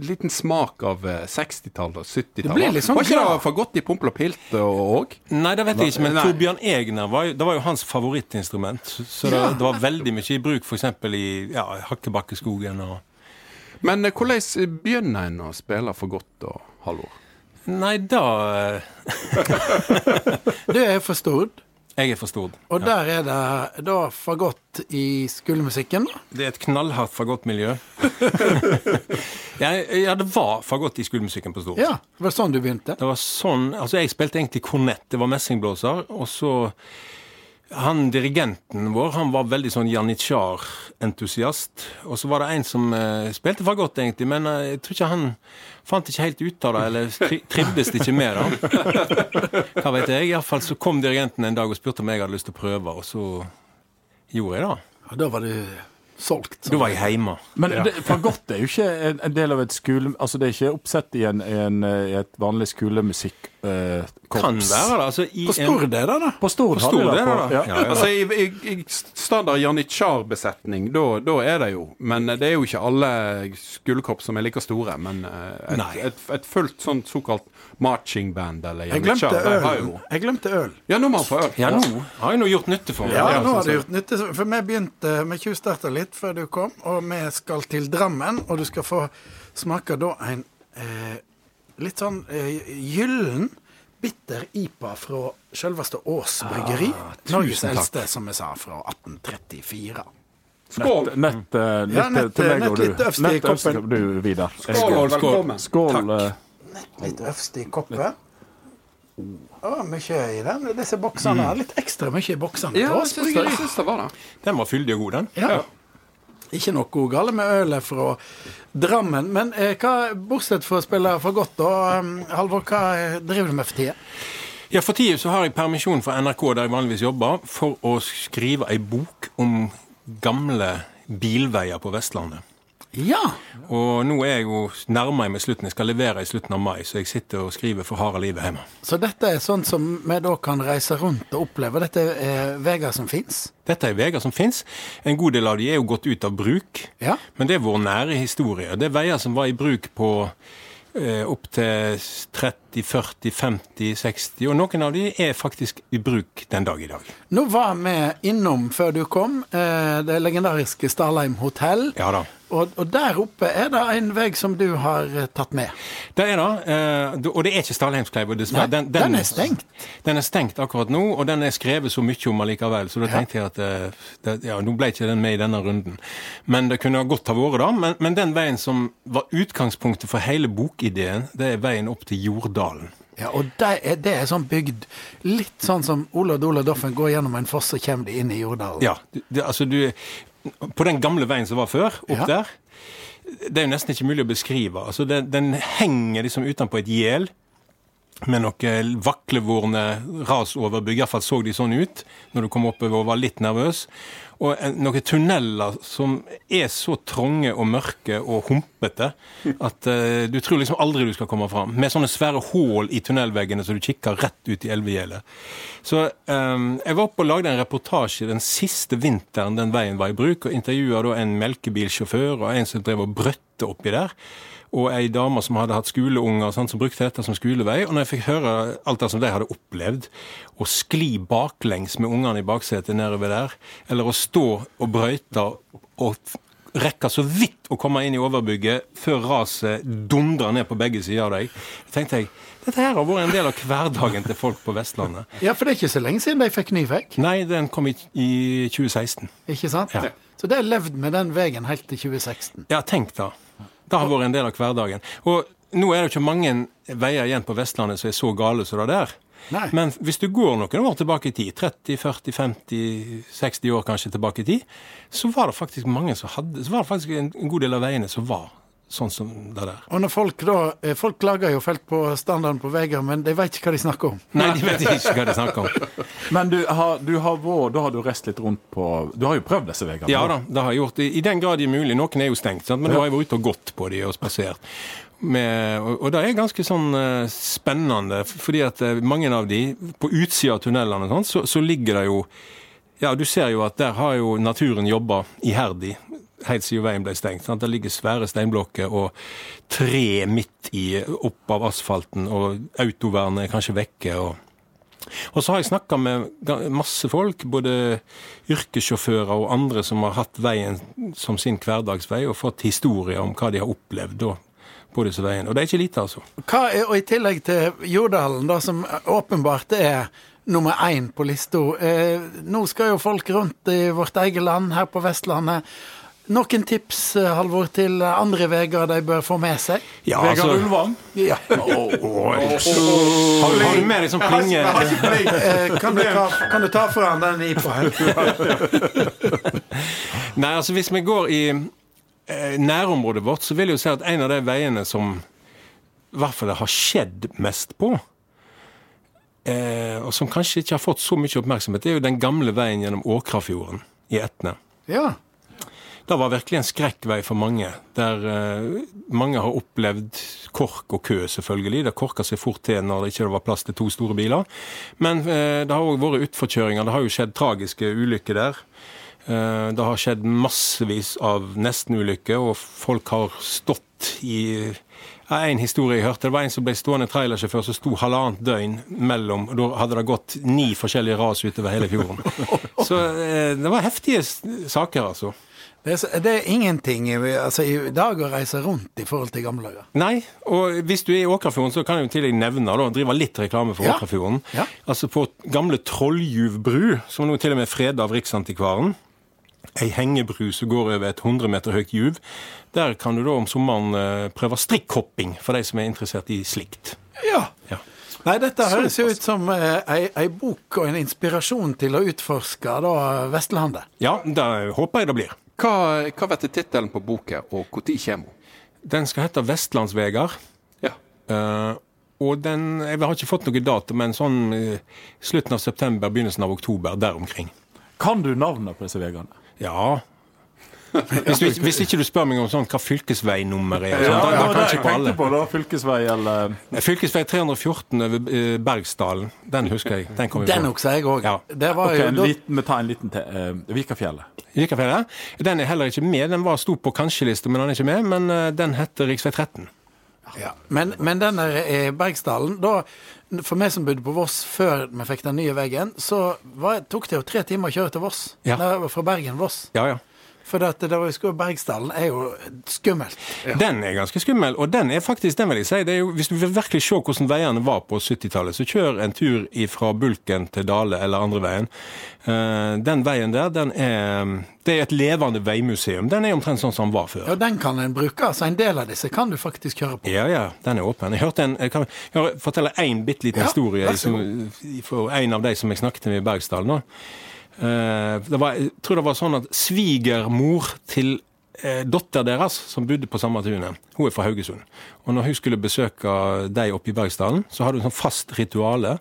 liten smak av eh, 60-tallet og 70-tallet. Det blir litt sånn Var ikke glad. det for godt i Pompel og Pilt òg? Nei, det vet jeg ikke, men Torbjørn Egner var jo, det var jo hans favorittinstrument. Så det, Ja. det var veldig mye i bruk f.eks. i ja, Hakkebakkeskogen og Men eh, hvordan begynner en å spille for godt, da, Halvor? Nei, da eh, Du er for Stord, Jeg er for Stord. og der er det da fagott i skolemusikken. Det er et knallhardt fagottmiljø. ja, ja, det var fagott i skolemusikken på Stord. Ja, det var sånn du begynte? Det var sånn, altså Jeg spilte egentlig kornett, det var messingblåser. Og så Han dirigenten vår han var veldig sånn janitsjar-entusiast. Og så var det en som uh, spilte fagott, egentlig, men uh, jeg tror ikke han fant ikke helt ut av det, eller tri trivdes ikke med det. Hva vet jeg. Iallfall så kom dirigenten en dag og spurte om jeg hadde lyst til å prøve, og så gjorde jeg det. Ja, da var det solgt. Da var jeg hjemme. Men det, fagott er jo ikke en, en del av et skole... Altså det er ikke oppsett i, en, en, i et vanlig skolemusikkorps. Eh, Kan være det. altså i På Stord er det, da. På Stord På Stord de det på- da. Ja. Ja, ja. Altså, i, i, i standard janitsjar-besetning, da, er det jo. Men det er jo ikke alle skolekorps som er like store. Men eh, et, et, et fullt sånn såkalt marching band eller janitsjar. Jeg glemte øl. Ja, nå må han få øl. Ja, nå har jeg nå gjort nytte for meg. Ja, nå har du gjort nytte. For vi begynte Vi tjuvstarta litt før du kom, og vi skal til Drammen. Og du skal få smake da en eh, litt sånn eh, gyllen, bitter IPA fra selveste Ås bryggeri. Norges takk. eldste, som vi sa, fra 1834. Skål! Nett, eh, litt Ja, nett- til meg nett litt øvst i Nett koppen. du, Vidar. Skål, Skål, skål. velkommen. Skål. eh, Litt øvst i koppen. Å, mye i den. Disse boksene. Litt ekstra mye i boksene. Ja, jeg syns det, jeg det var det. Den var fyldig og god, den. Ja. Ikke noe galt med ølet fra Drammen. Men eh, hva, bortsett fra å spille for godt, da, um, Halvor, hva eh, driver du med for tida? Ja, For tida så har jeg permisjon fra NRK, der jeg vanligvis jobber, for å skrive ei bok om gamle bilveier på Vestlandet. Ja. Og nå er jeg jo nærmer jeg meg slutten. Jeg skal levere i slutten av mai, så jeg sitter og skriver for harde livet hjemme. Så dette er sånn som vi da kan reise rundt og oppleve. Dette er veier som fins. Dette er veier som fins. En god del av de er jo gått ut av bruk. Ja. Men det er vår nære historie. Det er veier som var i bruk på eh, opp til 30, 40, 50, 60, og noen av de er faktisk i bruk den dag i dag. Nå var vi innom før du kom, eh, det legendariske Starlheim hotell. Ja da. Og, og der oppe er det en vei som du har eh, tatt med. Det er det. eh, og det er ikke Stalheimskleiva, dessverre. Den, den er stengt. Den er stengt akkurat nå, og den er skrevet så mye om allikevel, så da tenkte jeg at det, ja, nå ble ikke den med i denne runden. Men det kunne godt ha vært da. Men, men den veien som var utgangspunktet for hele bokideen, det er veien opp til Jorddalen. Ja, og det er, det er sånn bygd litt sånn som Ola Dola Doffen går gjennom en foss, så kommer de inn i Jordalen. Ja, det, altså du På den gamle veien som var før, opp Ja. der Det er jo nesten ikke mulig å beskrive. Altså den, den henger liksom utenpå et gjel med noen vaklevorne rasoverbygg. Iallfall så de sånn ut når du kom oppover og var litt nervøs. Og noen tunneler som er så trange og mørke og humpete at uh, du tror liksom aldri du skal komme fram. Med sånne svære hull i tunnelveggene så du kikker rett ut i elvegjelet. Så eh, jeg var oppe og lagde en reportasje den siste vinteren den veien var i bruk, og intervjua da en melkebilsjåfør og en som drev og brøtte oppi der og ei dame som hadde hatt skoleunger, sånn, som brukte dette som skolevei. Og når jeg fikk høre alt det som de hadde opplevd, å skli baklengs med ungene i baksetet nedover der, eller å stå og brøyte og rekke så vidt å komme inn i overbygget før raset dundrer ned på begge sider av deg, tenkte jeg dette her har vært en del av hverdagen til folk på Vestlandet. Ja, for det er ikke så lenge siden de fikk ny vei, Nei, den kom i, i 2016. ikke sant? Ja. Så det har levd med den veien helt til 2016. Ja, tenk da. Det har vært en del av hverdagen. Og nå er det ikke mange veier igjen på Vestlandet som er så gale som det der. Nei. Men hvis du går noen år tilbake i tid, 30, 40, 50, 60 år kanskje tilbake i tid, så var det faktisk mange som hadde, så var det faktisk en, en god del av veiene som var sånn som det der. Og når folk da eh, Folk klager jo felt på standarden på veier, men de vet ikke hva de snakker om. Nei, de vet ikke hva de snakker om. Men du har, du har vært, da har du reist litt rundt på Du har jo prøvd disse veiene? Ja da, det har jeg gjort. I, I den grad det er mulig. Noen er jo stengt, sant? men da har jeg vært ute og gått på de og spasert. Med, og, og det er ganske sånn eh, spennende, fordi at eh, mange av de, på utsida av tunnelene, sånn, så, så ligger det jo Ja, du ser jo at der har jo naturen jobba iherdig helt siden veien ble stengt. Sant? Det ligger svære steinblokker og tre midt i, opp av asfalten, og autovernet er kanskje vekke. og Og så har jeg snakka med masse folk, både yrkessjåfører og andre som har hatt veien som sin hverdagsvei, og fått historier om hva de har opplevd da på disse veiene. Og det er ikke lite, altså. Hva og I tillegg til Jordalen, da, som åpenbart er nummer én på lista. Eh, nå skal jo folk rundt i vårt eget land, her på Vestlandet. Noen tips, eh, Halvor, til andre veier de bør få med seg? Ja, Vegard altså, Ulvang. Ja. har, har du med deg som klinge? Eh, kan, du ta, kan du ta fra han den IPA-en? Nei, altså hvis vi går i eh, nærområdet vårt, så vil jeg jo si at en av de veiene som i hvert fall det har skjedd mest på, eh, og som kanskje ikke har fått så mye oppmerksomhet, det er jo den gamle veien gjennom Åkrafjorden i Etne. Ja. Det var virkelig en skrekkvei for mange, der eh, mange har opplevd kork og kø, selvfølgelig. Det korka seg fort til når det ikke var plass til to store biler. Men eh, det har òg vært utforkjøringer. Det har jo skjedd tragiske ulykker der. Eh, det har skjedd massevis av nestenulykker, og folk har stått i En historie jeg hørte, det var en som ble stående trailersjåfør som sto halvannet døgn mellom. og Da hadde det gått ni forskjellige ras utover hele fjorden. Så det var heftige saker, altså. Det er, det er ingenting altså, i dag å reise rundt i forhold til gamle dager. Nei, og hvis du er i Åkrafjorden, så kan jeg jo til deg nevne, da, drive litt reklame for Ja. Åkrafjorden. Ja. Altså på gamle Trolljuv bru, som nå til og med er freda av Riksantikvaren. Ei hengebru som går over et 100 meter høyt juv. Der kan du da om sommeren eh, prøve strikkhopping, for de som er interessert i slikt. Ja. Ja. Nei, dette høres jo ut som eh, ei, ei bok og en inspirasjon til å utforske da Vestlandet. Ja, det håper jeg det blir. Hva, hva vet tittelen på boka, og når kommer hun? Den skal hete Vestlandsvegar. Ja. Uh, og den Jeg har ikke fått noe dato, men sånn uh, slutten av september, begynnelsen av oktober, der omkring. Kan du navnet på disse veiene? Ja. Hvis, du, hvis ikke du spør meg om sånn hva fylkesveinummeret er, Sånn, ja, Ja, jeg på tenkte alle. på, da. Fylkesvei eller Fylkesvei 314 over eh, Bergsdalen, den husker jeg. Den kom Den husker jeg òg. Ja. Okay, Ok, da, Vi tar en liten til. Uh, Vikafjellet. Vikafjellet. Den er heller ikke med. Den var sto på kanskje-lista, men den er ikke med. Men uh, den heter rv. 13. ja. men, men den der Bergsdalen da, For meg som bodde på Voss før vi fikk den nye veggen, så var, tok det jo tre timer å kjøre til Voss. Ja. Fra Bergen-Voss. Ja, ja. For at det var jo Bergsdalen er jo skummelt. Den er ganske skummel, og den er faktisk, den vil jeg si, det er jo, hvis du vil virkelig se hvordan veiene var på 70-tallet, så kjør en tur fra Bulken til Dale eller andre veien. Eh, den veien der, den er, det er et levende veimuseum. Den er omtrent sånn som den var før. Ja, den kan en bruke. Altså en del av disse kan du faktisk kjøre på. Ja, ja, den er åpen. Jeg hørte en, jeg kan, jeg fortelle én bitte liten Ja, historie som, for en av de som jeg snakket med i Bergsdalen. Eh, var, jeg tror det var sånn at svigermor til eh, datter deres, som bodde på samme tunet, hun er fra Haugesund. Og når hun skulle besøke deg oppe i Bergsdalen, så hadde hun sånn fast rituale.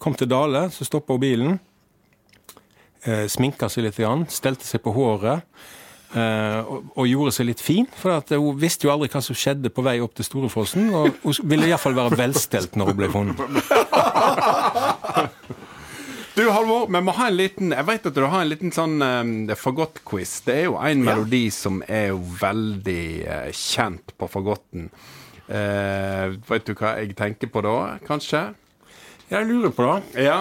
Kom til Dale, så stoppa hun bilen, eh, sminka seg litt, grann, stelte seg på håret. eh, og, gjorde seg litt fin, for hun visste jo aldri hva som skjedde på vei opp til Storefossen. Og hun ville iallfall være velstelt når hun ble funnet. Du Halvor, vi må ha en liten Jeg vet at du har en liten sånn um, fagott-quiz. Det er jo en melodi som er jo veldig uh, kjent på fagotten. Uh, vet du hva jeg tenker på da, kanskje? Jeg lurer på det. Ja.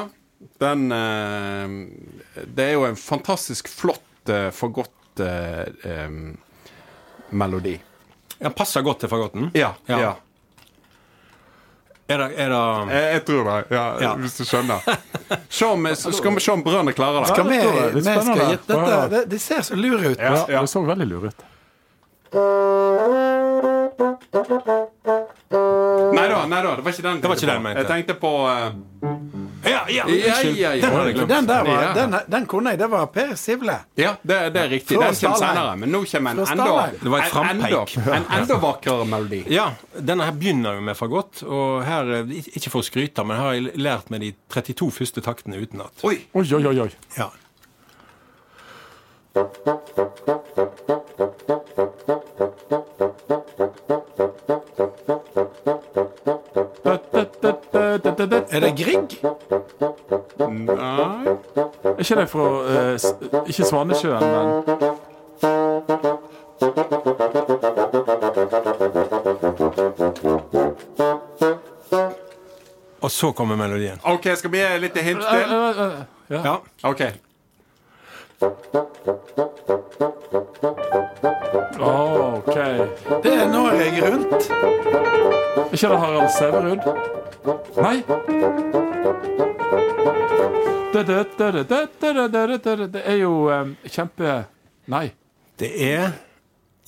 Den uh, Det er jo en fantastisk flott uh, fagott-melodi. em, melodi. Den passer godt til fagotten. Ja. Ja. ja. Er det, er det Jeg, jeg tror det, ja, Ja. hvis du skjønner. Se om, skal vi se om Brønner klarer det. Skal vi, vi skal spennende. dette, det, det ser så lure ut. Ja, ja. Det så veldig lur ut. Nei da, nei da, det var ikke den. Det var ikke den jeg tenkte på eh, Ja, ja, Ja, unnskyld. ja, ja. Den der var, den, den kunne jeg. Det var Per Sivle. Ja, det, det er riktig. Fra Den kommer senere. Men nå kommer en enda, Det var et en, enda, en enda vakrere melodi. Ja, denne her begynner jo med fagott. Og her, eh, ikke for å skryte, men her har jeg lært meg de 32 første taktene utenat. Oi, oi, oi. oi. Ja. Er det Grieg? Nei. Er ikke det fra eh, Ikke Svanesjøen, men Og Så kommer melodien. OK, skal vi gi litt hint Eh, til? eh, eh, Ja. OK. ikke det Harald Sæverud? Nei. Det er jo ehm, kjempe... Nei. Det er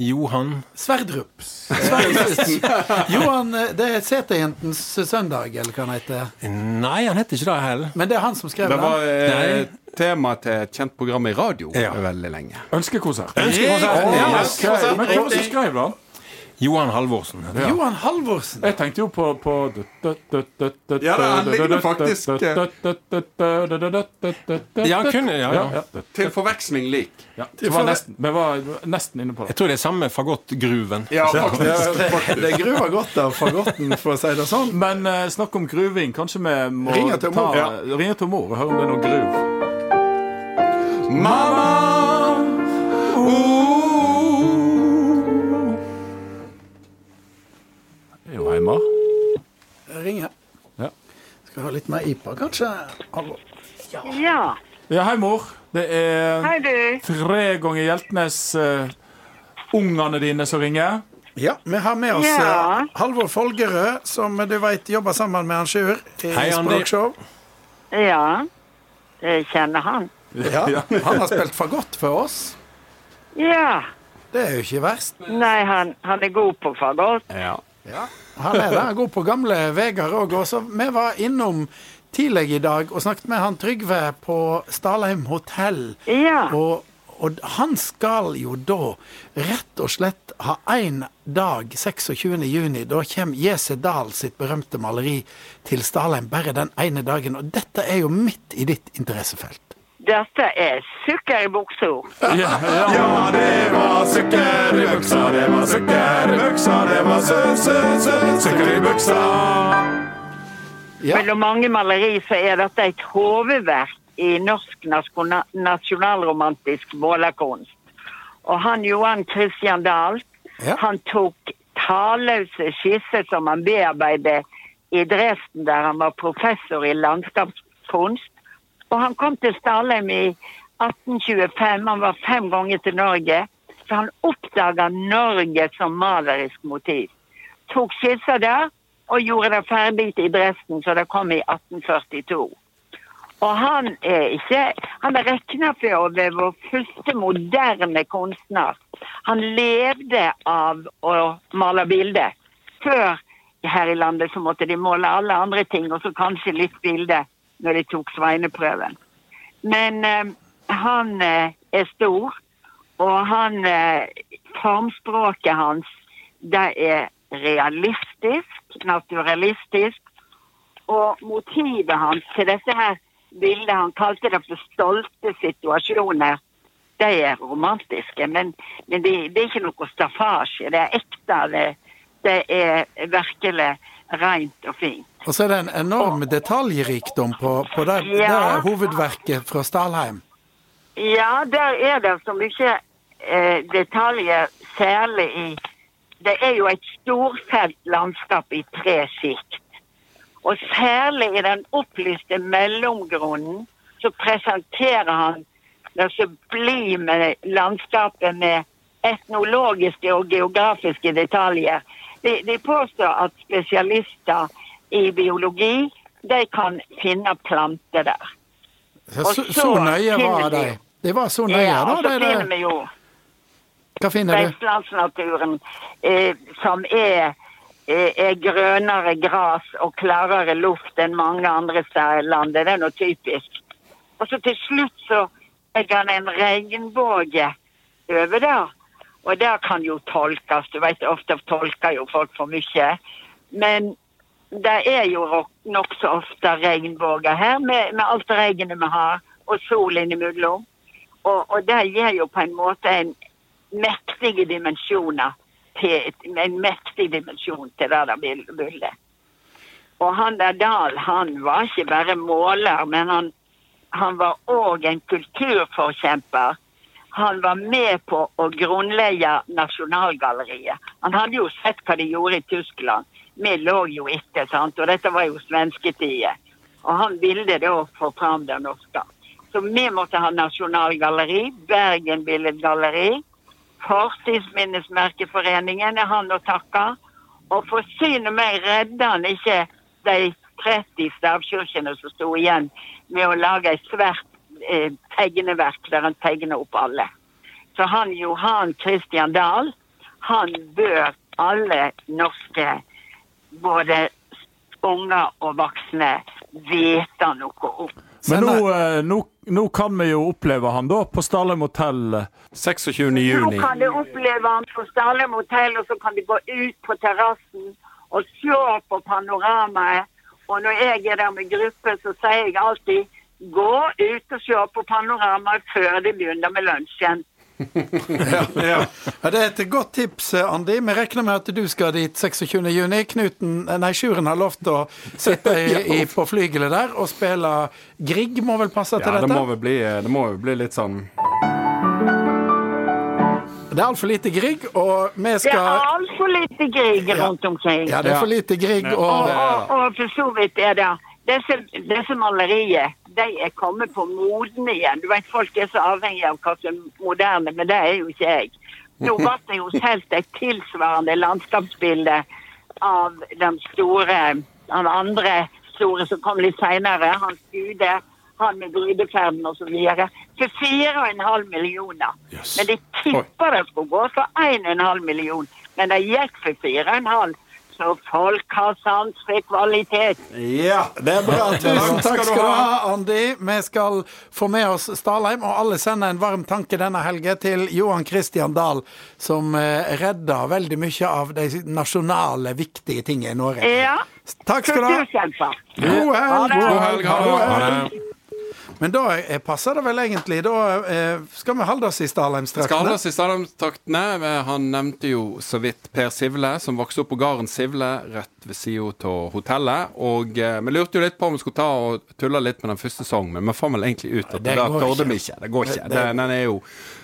Johan Sverdrup. Johan, eh, det er Seterjentens søndag, eller hva han heter? Nei, han heter ikke det heller. Men det er han som skrev det. Det var eh, tema til et kjent program i radio ja. veldig lenge. Ønskekonsert. Ønskekonsert. Ja, ønskekonsert. Men hvem som skrev det? Johan Halvorsen. Ja. Johan Halvorsen. Jeg tenkte jo på, på Ja, det- han ligner faktisk, Ja, han kunne, ja, ja. ja. Til forveksling lik. ja. Det var nesten, vi var nesten inne på det. Jeg tror det er samme fagottgruven. Ja, faktisk. Det, det gruver godt av fagotten, for å si det sånn. Men uh, snakk om gruving. Kanskje vi må Ringe til ta, mor. Ja. Ringer til mor og høre om det er noe gruv. Er Jeg ringer. Ja. Skal ha litt mer IPA, kanskje? Hallo. Ja. Ja, hei, mor. Det er Hei, du. tre ganger Hjeltnes uh, ungene dine som ringer. Ja, vi har med oss Ja. eh, Halvor Folgerød, som du vet jobber sammen med han Sjur i Hei, Språkshow. Ja. Jeg kjenner han. Ja, han har spilt fagott for oss. Ja. Det er jo ikke verst. Nei, han, han er god på fagott. Ja. Ja, han er det. Han er god på gamle Vegard òg. Vi var innom tidlig i dag og snakket med han Trygve på Stalheim hotell. Ja. Og, og han skal jo da rett og slett ha én dag, 26. juni. Da kommer Jese Dahl sitt berømte maleri til Stalheim bare den ene dagen. Og dette er jo midt i ditt interessefelt. Dette er sukker i buksa. Ja, ja. det var sukker i buksa, det var sukker i buksa, det var sø, sø, sø, sukker i buksa. Ja. Mellom mange maleri så er dette et hovedverk i norsk nasjonalromantisk målerkunst. Og han Johan Christian Dahl, Ja. han tok talløse skisser som han bearbeidet i Dresden, der han var professor i landskapskunst. Og han kom til Stalheim i 1825. Han var fem ganger til Norge. Så han oppdaga Norge som malerisk motiv. Tok skisser der og gjorde det ferdig i Dresden, så det kom i 1842. Og han er ikke Han er regna for å være vår første moderne kunstner. Han levde av å male bilder. Før her i landet så måtte de måle alle andre ting, og så kanskje litt bilde når de tok sveineprøven. Men eh, han eh, er stor, og han eh, Formspråket hans, det er realistisk, naturalistisk. Og motivet hans til dette her bildet, han kalte det for stolte situasjoner, de er romantiske. Men, men det, det er ikke noe staffasje. Det er ekte. Det, det er virkelig rent og fint. Og så er det en enorm detaljrikdom på, på det, Ja. det hovedverket fra Stalheim. Ja, der er det så mye eh, detaljer, særlig i Det er jo et storfelt landskap i tre sikt. Og særlig i den opplyste mellomgrunnen så presenterer han det som blir med landskapet med etnologiske og geografiske detaljer. De, de påstår at spesialister i biologi de kan finne planter der. Så, så, så nøye var de. vi- De var så nøye, Ja, da. og så Det, finner det. vi jo Hva finner du? vestlandsnaturen eh, som er, eh, er grønnere gras og klarere luft enn mange andre landet. Det er noe typisk. Og så til slutt så legger han en regnbue over der. Og det kan jo tolkes. Du vet, ofte tolker jo folk for mye. Men det er jo nokså ofte regnbuer her, med, med alt regnet vi har, og sol innimellom. Og, og det gir jo på en måte en mektige dimensjoner til, en mektig dimensjon til det der bil- bildet. Og han der Dahl, han var ikke bare måler, men han, han var òg en kulturforkjemper. Han var med på å grunnlegge Nasjonalgalleriet. Han hadde jo sett hva de gjorde i Tyskland. Vi lå jo etter, sant? og dette var jo svensketider. Og han ville da få fram det norske. Så vi måtte ha Nasjonalgalleri, Bergen Billedgalleri, Fortidsminnesmerkeforeningen er han å takke. Og for syne meg redda han ikke de 30 stavkirkene som sto igjen, med å lage ei svært eh, tegneverk der han tegner opp alle. Så han Johan Christian Dahl, han bør alle norske, både unger og voksne, vite noe om. Men nå, eh, nå, nå kan vi jo oppleve han da på Stalheim hotell. 26.6. Nå kan du oppleve han på Stalheim hotell, og så kan du gå ut på terrassen og se på panoramaet. Og når jeg er der med gruppe, så sier jeg alltid gå ut og se på panoramaet før de begynner med lunsjen. Ja, ja. Ja, det er et godt tips, eh, Andi. Vi regner med at du skal dit 26. juni. Knuten, eh, nei, Sjuren har lovt å sitte i, i, på flygelet der og spille Grieg. Må vel passe til Ja, det dette? Ja, vel det må vel bli litt sånn Det er altfor lite Grieg, og vi Det er skal altfor lite Grieg rundt omkring. Ja, det er for lite Grieg, Og, og og, og for så vidt er det disse, disse malerier de er kommet på moden igjen. Du vet, Folk er så avhengig av hva som er moderne, men det er jo ikke jeg. Nå ble det jo solgt et tilsvarende landskapsbilde av den store Han andre store som kom litt seinere, han Skude, han med brudeferden osv. For 4,5 millioner. Men de tippa det skulle gå for 1,5 million. Men det gikk for 4,5. Så folk har sans for kvalitet. Ja, det er bra. Tusen takk skal du ha, Andi. Vi skal få med oss Stalheim, og alle sender en varm tanke denne helgen til Johan Christian Dahl, som eh, redda veldig mye av de nasjonale, viktige tingene i Norge. Ja. Takk skal du ha. God helg! God helg. God helg, God det. Men da eh, passer det vel egentlig. Da eh, skal vi holde oss i Stalheimstraktene. Skal holde oss i Stalheimstraktene. Han nevnte jo så vidt Per Sivle, som vokste opp på gården Sivle, rett ved sida av hotellet. Og eh, vi lurte jo litt på om vi skulle ta og tulle litt med den første sangen, men vi fant vel egentlig ut at Det det, går torde vi ikke. Det går ikke. Det- det- Den, den, er jo,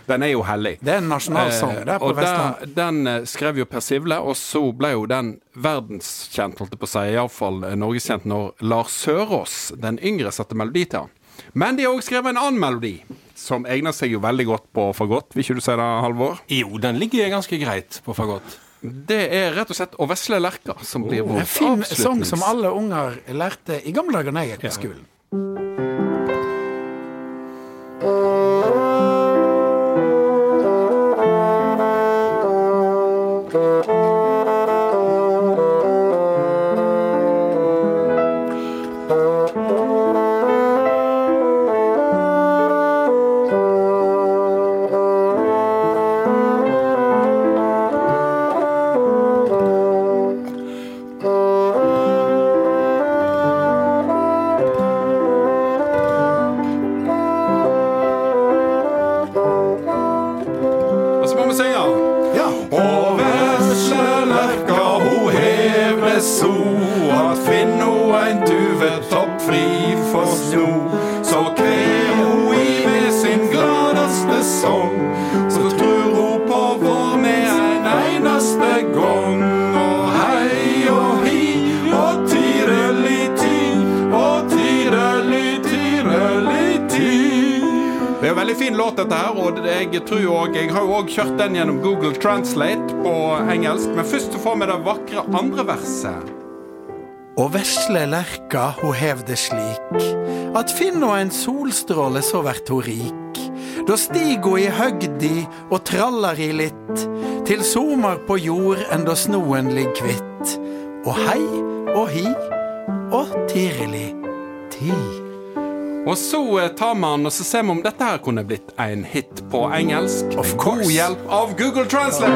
den er jo hellig. Det er en nasjonalsang der på Vestlandet. den, skrev jo Per Sivle, og så ble jo den verdenskjent, holdt jeg på å si, iallfall norgeskjent, når Lars Sørås, den yngre, satte melodi til han. Men de har òg skrevet en annen melodi, som egner seg jo veldig godt på fagott. Vil ikke du si det, Halvor? Jo, den ligger ganske greit på fagott. Det er rett og slett Å vesle lerka som blir vår En fin sang som alle unger lærte i gamle dager da jeg gikk på skolen. Og òg kjørt den gjennom Google Translate på engelsk, men først får vi det vakre andre verset. Og vesle lerka ho hev det slik, at finn ho en solstråle så vert ho rik. Da stig ho i høgdi og trallar i litt, til somar på jord enn da snoen ligg kvitt. Og hei og hi og tirli ti. Og så eh, tar man og så ser vi om dette her kunne blitt en hit på engelsk. Of med course. God hjelp av Google Translate.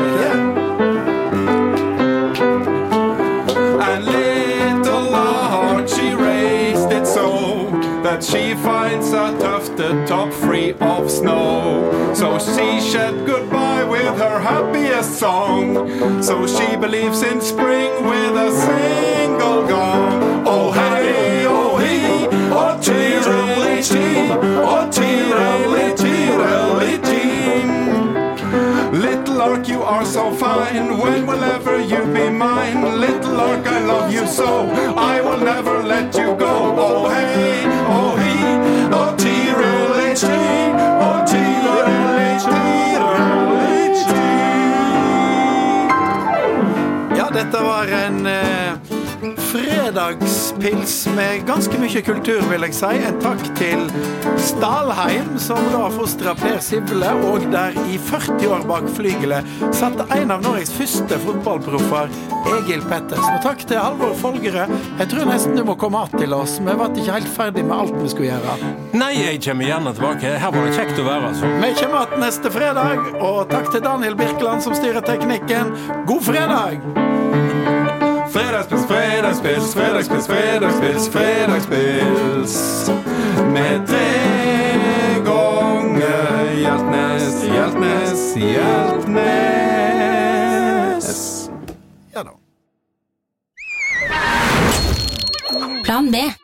And little heart she raised it so that she finds a tufted top free of snow. So she said goodbye with her happiest song. So she believes in spring with a single gong. Oh hey, oh he, oh chee, oh cheerily Lark, you are so fine. When will ever you be mine? Little lark, I love you so. I will never let you go. Oh hey, oh he, oh oh T-L-H-T, Ja, dette var en eh, fredagspils med ganske mye kultur, vil jeg si. En takk til Stalheim, som da fostra Per Sible, og der i 40 år bak flygelet satt en av Norges første fotballproffer, Egil Pettersen. Og takk til Halvor Folgerød. Jeg tror nesten du må komme att til oss. Vi ble ikke helt ferdig med alt vi skulle gjøre. Nei, jeg kommer gjerne tilbake. Her var det kjekt å være, altså. Vi kommer igjen neste fredag, og takk til Daniel Birkeland som styrer teknikken. God fredag! Fredagspils, fredagspils, fredagspils, fredagspils, fredagspils. Med tre ganger Hjeltnes, Hjeltnes, Hjeltnes. Ja da. Plan B.